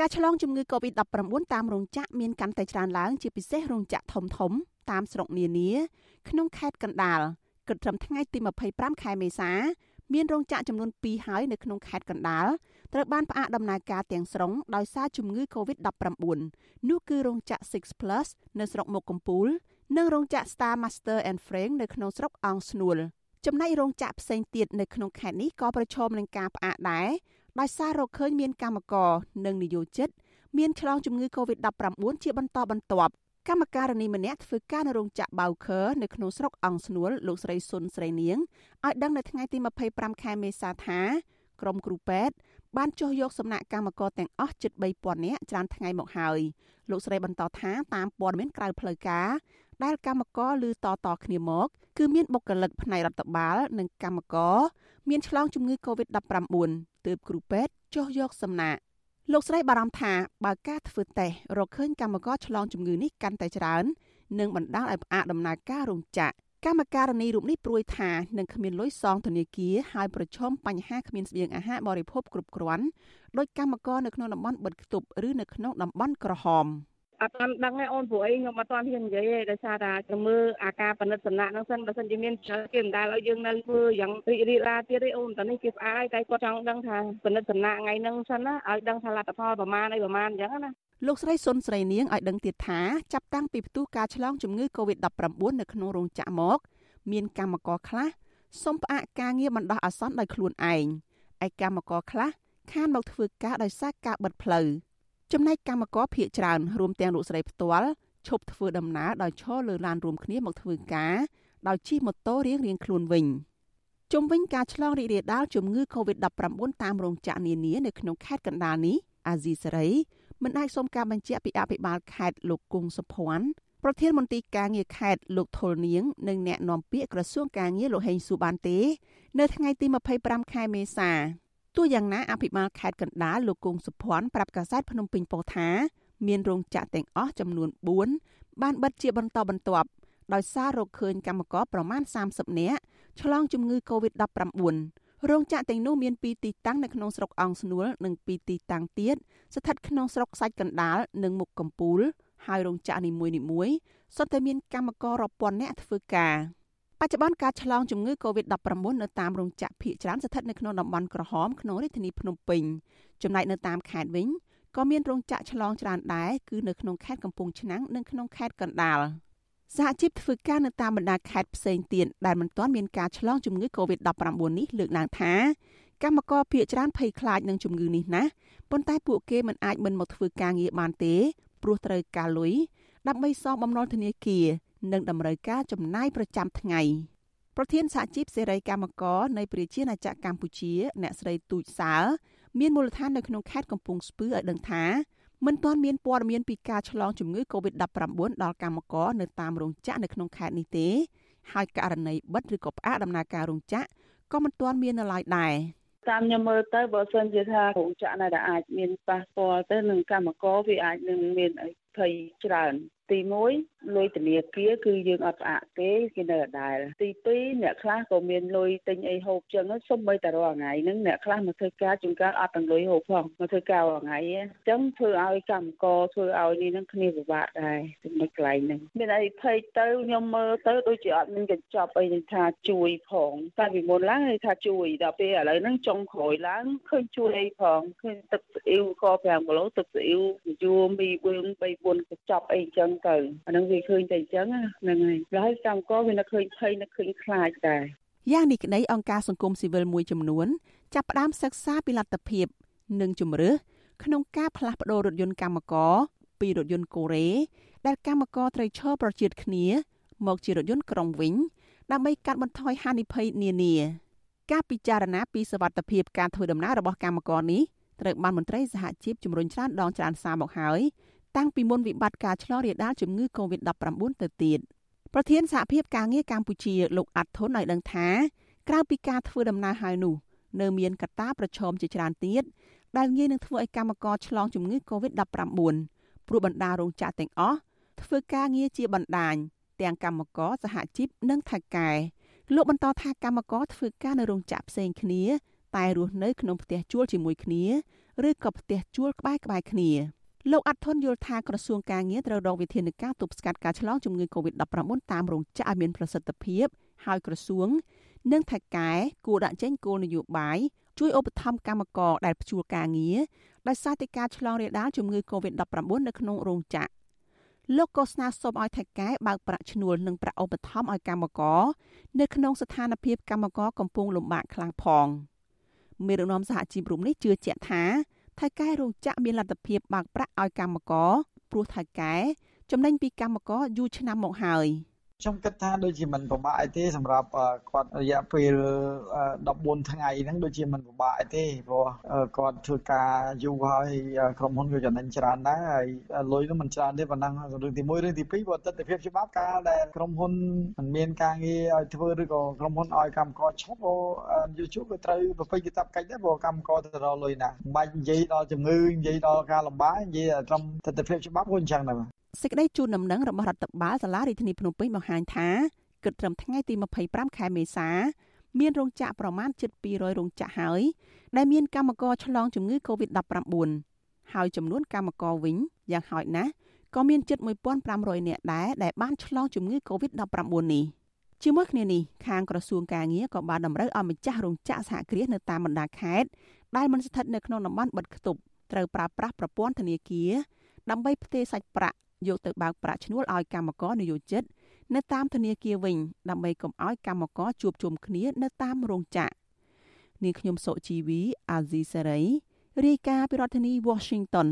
ការឆ្លងជំងឺ Covid-19 តាមរោងចក្រមានកាន់តែច្រើនឡើង ជាពិសេសរោងចក្រធំធំតាមស្រុកនានា ក្នុងខេត្តកណ្ដាលគិតត្រឹមថ្ងៃទី25ខែមេសា មានរោងចក្រចំនួន2ហើយនៅក្នុងខេត្តកណ្ដាលត្រូវបានផ្អាកដំណើរការទាំងស្រុងដោយសារជំងឺ Covid-19 នោះគឺរោងចក្រ Six Plus នៅស្រុកមុខកំពូល និងរោងចក្រ Star Master and Frank នៅក្នុងស្រុកអង្គស្នួលចំណែករោងចក្រផ្សេងទៀតនៅក្នុងខេត្តនេះក៏ប្រឈមនឹងការផ្អាកដែរ ដោយសាររកឃើញមានកម្មករនិងនិយោជិតមានឆ្លងជំងឺ Covid-19 ជាបន្តបន្ទាប់កម្មការនីម្នាក់ធ្វើការនៅរោងចក្របៅខឺនៅក្នុងស្រុកអង្គស្នួលលោកស្រីសុនស្រីនាងឲ្យដឹងនៅថ្ងៃទី25ខែមេសាថាក្រុមគ្រូពេទ្យបានចុះយកសំណាក់កម្មករទាំងអស់ជិត3000នាក់ច្រើនថ្ងៃមកហើយលោកស្រីបន្តថាតាមព័ត៌មានក្រៅផ្លូវការ ដែលកម្មករឮតតគ្នាមក គឺមានបុគ្គលិកផ្នែករដ្ឋបាល និងកម្មករមានឆ្លងជំងឺ Covid-19 ទើបគ្រូពេទ្យចុះយកសំណាក់លោកស្រីបារម្ភថាបើការធ្វើតេស្តរកឃើញកម្មករឆ្លងជំងឺនេះកាន់តែច្រើននឹងបណ្ដាលឲ្យផ្អាកដំណើរការរោងចក្រកម្មការនីរូបនេះព្រួយថានឹងគ្មានលុយសងធនាគារហើយប្រឈមបញ្ហាគ្មានស្បៀងអាហារបរិភោគគ្រប់គ្រាន់ដោយកម្មករនៅក្នុងតំបន់បិទគប់ឬនៅក្នុងតំបន់ក្រហម។ អត់ទាន់ដឹងទេអូនព្រោះអីខ្ញុំអត់ទាន់ហ៊ាននិយាយទេដោយសារតែជំងឺអាការប៉និតសំណាក់ហ្នឹងសិនបើសិនជាមានគេមិនដែលឲ្យយើងនៅធ្វើយ៉ាងរីករាលដាលទៀតទេអូនតនេះគេផ្អាកហើយតែគាត់ចង់ដឹងថាប៉និតសំណាក់ថ្ងៃហ្នឹងសិនណាឲ្យដឹងថាលទ្ធផលប្រមាណអីប្រមាណអញ្ចឹងណាលោកស្រីសុនស្រីនាងឲ្យដឹងទៀតថាចាប់តាំងពីផ្ទុះការឆ្លងជំងឺ Covid-19 នៅក្នុងរោងចក្រមក មានកម្មករខ្លះសុំផ្អាកការងារបណ្ដោះអាសន្នដោយខ្លួនឯងឯកម្មករខ្លះខានមកធ្វើការដោយសារការបិទផ្លូវ ចំណែកកម្មករភៀកច្រើនរួមទាំងលោកស្រីផ្ទាល់ឈប់ធ្វើដំណើរដោយឈរលើឡានរួមគ្នាមកធ្វើការដោយជិះម៉ូតូរៀងៗខ្លួនវិញជុំវិញការឆ្លងរីករាលដាលជំងឺ Covid-19 តាមរោងចក្រនានានៅក្នុងខេត្តកណ្ដាលនេះអាស៊ីសេរីមិនអាចសុំការបញ្ជាក់ពីអភិបាលខេត្តលោកគង់សុភ័ណ្ឌប្រធានមន្ត្រីការងារខេត្តលោកថុលនាងនិងអ្នកនាំពាក្យក្រសួងការងារលោកហេងស៊ូបានទេ នៅថ្ងៃទី25ខែមេសា ទោះយ៉ាងណាអភិបាលខេត្តកណ្ដាលលោកគង់សុភ័ណ្ឌប្រាប់កាសែតភ្នំពេញប៉ុស្តិ៍ថាមានរោងចក្រទាំងអស់ចំនួន4បានបិទជាបន្តបន្ទាប់ដោយសាររកឃើញកម្មករប្រមាណ30នាក់ឆ្លងជំងឺ Covid-19 រោងចក្រទាំងនោះមាន2ទីតាំងនៅក្នុងស្រុកអង្គស្នួលនិង2ទីតាំងទៀតស្ថិតក្នុងស្រុកសាច់កណ្ដាលនិងមុខកំពូលហើយរោងចក្រនីមួយៗសុទ្ធតែមានកម្មកររាប់ពាន់នាក់ធ្វើការប ច្ចុប្បន្នការឆ្លងជំងឺ Covid-19 នៅតាមរោងចក្រភាគច្រើនស្ថិតនៅក្នុងតំបន់ក្រហមក្នុងរាជធានីភ្នំពេញចំណែកនៅតាមខេត្តវិញក៏មានរោងចក្រឆ្លងច្រើនដែរគឺនៅក្នុងខេត្តកំពង់ឆ្នាំងនិងក្នុងខេត្តកណ្ដាលសហជីពធ្វើការនៅតាមបណ្ដាខេត្តផ្សេងទៀតដែលមិនទាន់មានការឆ្លងជំងឺ Covid-19 នេះលើកឡើងថាកម្មករភាគច្រើនភ័យខ្លាចនឹងជំងឺនេះណាស់ប៉ុន្តែពួកគេមិនអាចមិនមកធ្វើការងារបានទេព្រោះត្រូវការលុយដើម្បីសងបំណុលធនាគារ និងតម្រូវការចំណាយប្រចាំថ្ងៃប្រធានសហជីពសេរីកម្មករនៃប្រជាណាចក្រកម្ពុជា អ្នកស្រីទូចសើមានមូលដ្ឋាននៅក្នុងខេត្តកំពង់ស្ពឺឲ្យដឹងថាមិនទាន់មានព័ត៌មានពីការឆ្លងជំងឺ Covid-19 ដល់កម្មករនៅតាមរោងចក្រនៅក្នុងខេត្តនេះទេ ហើយករណីបិទឬក៏ផ្អាកដំណើរការរោងចក្រក៏មិនទាន់មាននៅឡើយដែរតាមខ្ញុំមើលទៅបើសិនជាថារោងចក្រណាដែលអាចមានប៉ះពាល់ទៅនឹងកម្មករវាអាចនឹងមានអីភ័យច្រើនទី1លុយធនាគារគឺយើងអត់ផ្អាកទេគេនៅដដែលទី2អ្នកខ្លះក៏មានលុយទិញអីហូបចឹងសុំបីតែរាល់ថ្ងៃហ្នឹងអ្នកខ្លះមកធ្វើការជួនកាលអត់ទាំងលុយហូបផងមកធ្វើការរាល់ថ្ងៃអញ្ចឹងធ្វើឲ្យកម្មករធ្វើឲ្យនេះហ្នឹងគ្នាពិបាកដែរចំណុចកន្លែងហ្នឹងមានអីភ័យទៅខ្ញុំមើលទៅដូចជាអត់មានកញ្ចប់អីថាជួយផងតែពីមុនឡើងគេថាជួយដល់ពេលឥឡូវហ្នឹងចុងក្រោយឡើងឃើញជួយអីផងឃើញទឹកស្អ៊ីវក៏5គីឡូទឹកស្អ៊ីវយួរមីបឿង3 4កញ្ចប់អីអញ្ចឹងទៅអានឹងវាឃើញតែអញ្ចឹងហ្នឹងហើយហើយកម្មករវានឹកឃើញភ័យនឹកឃើញខ្លាចដែរយ៉ាងនេះក្តីអង្គការសង្គមស៊ីវិលមួយចំនួនចាប់ផ្ដើមសិក្សាពីលទ្ធភាពនិងជំរឿសក្នុងការផ្លាស់ប្ដូររថយន្តកម្មករពីរថយន្តកូរ៉េដែលកម្មករត្រូវឈរប្រជៀតគ្នា មកជារថយន្តក្រុងវិញ ដើម្បីកាត់បន្ថយហានិភ័យនានាការពិចារណាពីសវត្ថភាពការធ្វើដំណើររបស់កម្មករនេះត្រូវបានមន្ត្រីសហជីពជំរុញច្រើនដងច្រើនសារមកហើយ តាំងពីមុនវិបត្តិការឆ្លងរាលដាលជំងឺ Covid-19 ទៅទៀតប្រធានសហភាពការងារកម្ពុជាលោកអាត់ធុនឲ្យដឹងថាក្រៅពីការធ្វើដំណើរហើយនោះនៅមានកត្តាប្រឈមជាច្រើនទៀតដែលងាយនឹងធ្វើឲ្យកម្មករឆ្លងជំងឺ Covid-19 ព្រោះបណ្ដារោងចក្រទាំងអស់ធ្វើការងារជាបណ្ដាញទាំងកម្មករសហជីពនិងថៅកែលោកបន្តថាកម្មករធ្វើការនៅរោងចក្រផ្សេងគ្នា តែរស់នៅក្នុងផ្ទះជួលជាមួយគ្នាឬក៏ផ្ទះជួលក្បែរក្បែរគ្នា លោកអាត់ធុនយល់ថាក្រសួងការងារត្រូវរកវិធានការទប់ស្កាត់ការឆ្លងជំងឺ Covid-19 តាមរោងចក្រឲ្យមានប្រសិទ្ធភាពហើយក្រសួងនិងថៃកែគួរដាក់ចេញគោលនយោបាយជួយឧបត្ថម្ភកម្មករដែលព្យួរការងារដោយសារតែការឆ្លងរាលដាលជំងឺ Covid-19 នៅក្នុងរោងចក្រលោកក៏ស្នើសុំឲ្យថៃកែបើកប្រាក់ឈ្នួលនិងប្រាក់ឧបត្ថម្ភឲ្យកម្មករនៅក្នុងស្ថានភាពកម្មករកំពុងលំបាកខ្លាំងផងមេដឹកនាំសហជីពរូបនេះជឿជាក់ថា ថៃកែរោងចក្រមានលទ្ធភាពបើកប្រាក់ឲ្យកម្មករព្រោះថៃកែចំណេញពីកម្មករយូរឆ្នាំមកហើយ។ ខ្ញុំគិតថាដូចជាមិនពិបាកអីទេសម្រាប់គាត់រយៈពេល14ថ្ងៃហ្នឹងដូចជាមិនពិបាកអីទេព្រោះគាត់ធ្វើការយូរហើយក្រុមហ៊ុនក៏ចំណេញច្រើនដែរហើយលុយនោះមិនច្រើនទេប៉ុណ្ណឹងរឿងទី1រឿងទី2បើទស្សនវិជ្ជាច្បាប់ការដែលក្រុមហ៊ុនមិនមានការងារឲ្យធ្វើឬក៏ក្រុមហ៊ុនឲ្យកម្មករឈប់យូរជួបក៏ត្រូវប្រពៃកាតព្វកិច្ចដែរព្រោះកម្មករទៅរកលុយណាមិនបាច់និយាយដល់ជំងឺនិយាយដល់ការលំបាកនិយាយត្រឹមទស្សនវិជ្ជាច្បាប់ក៏អញ្ចឹងដែរ សេចក្តីជូនដំណឹងរបស់រដ្ឋបាលសាលារាជធានីភ្នំពេញបង្ហាញថាគិតត្រឹមថ្ងៃទី25ខែមេសាមានរោងចក្រប្រមាណជិត200រោងចក្រហើយដែលមានកម្មករឆ្លងជំងឺ Covid-19 ហើយចំនួនកម្មករវិញយ៉ាងហោចណាស់ក៏មានជិត1500នាក់ដែរដែលបានឆ្លងជំងឺ Covid-19 នេះជាមួយគ្នានេះខាងក្រសួងការងារក៏បានតម្រូវឲ្យម្ចាស់រោងចក្រសហគ្រាសនៅតាមបណ្ដាខេត្តដែលមិនស្ថិតនៅក្នុងតំបន់បិទគប់ត្រូវប្រើប្រាស់ប្រព័ន្ធធនាគារដើម្បីផ្ទេរសាច់ប្រាក់ យកទៅបើកប្រាក់ឈ្នួលឲ្យកម្មករនិយោជិត នៅតាមធនាគារវិញដើម្បីកុំឲ្យកម្មករជួបជុំគ្នានៅតាមរោងចក្រនាងខ្ញុំសុជីវីអាស៊ីសេរីរាយការណ៍ពីរដ្ឋធានី Washington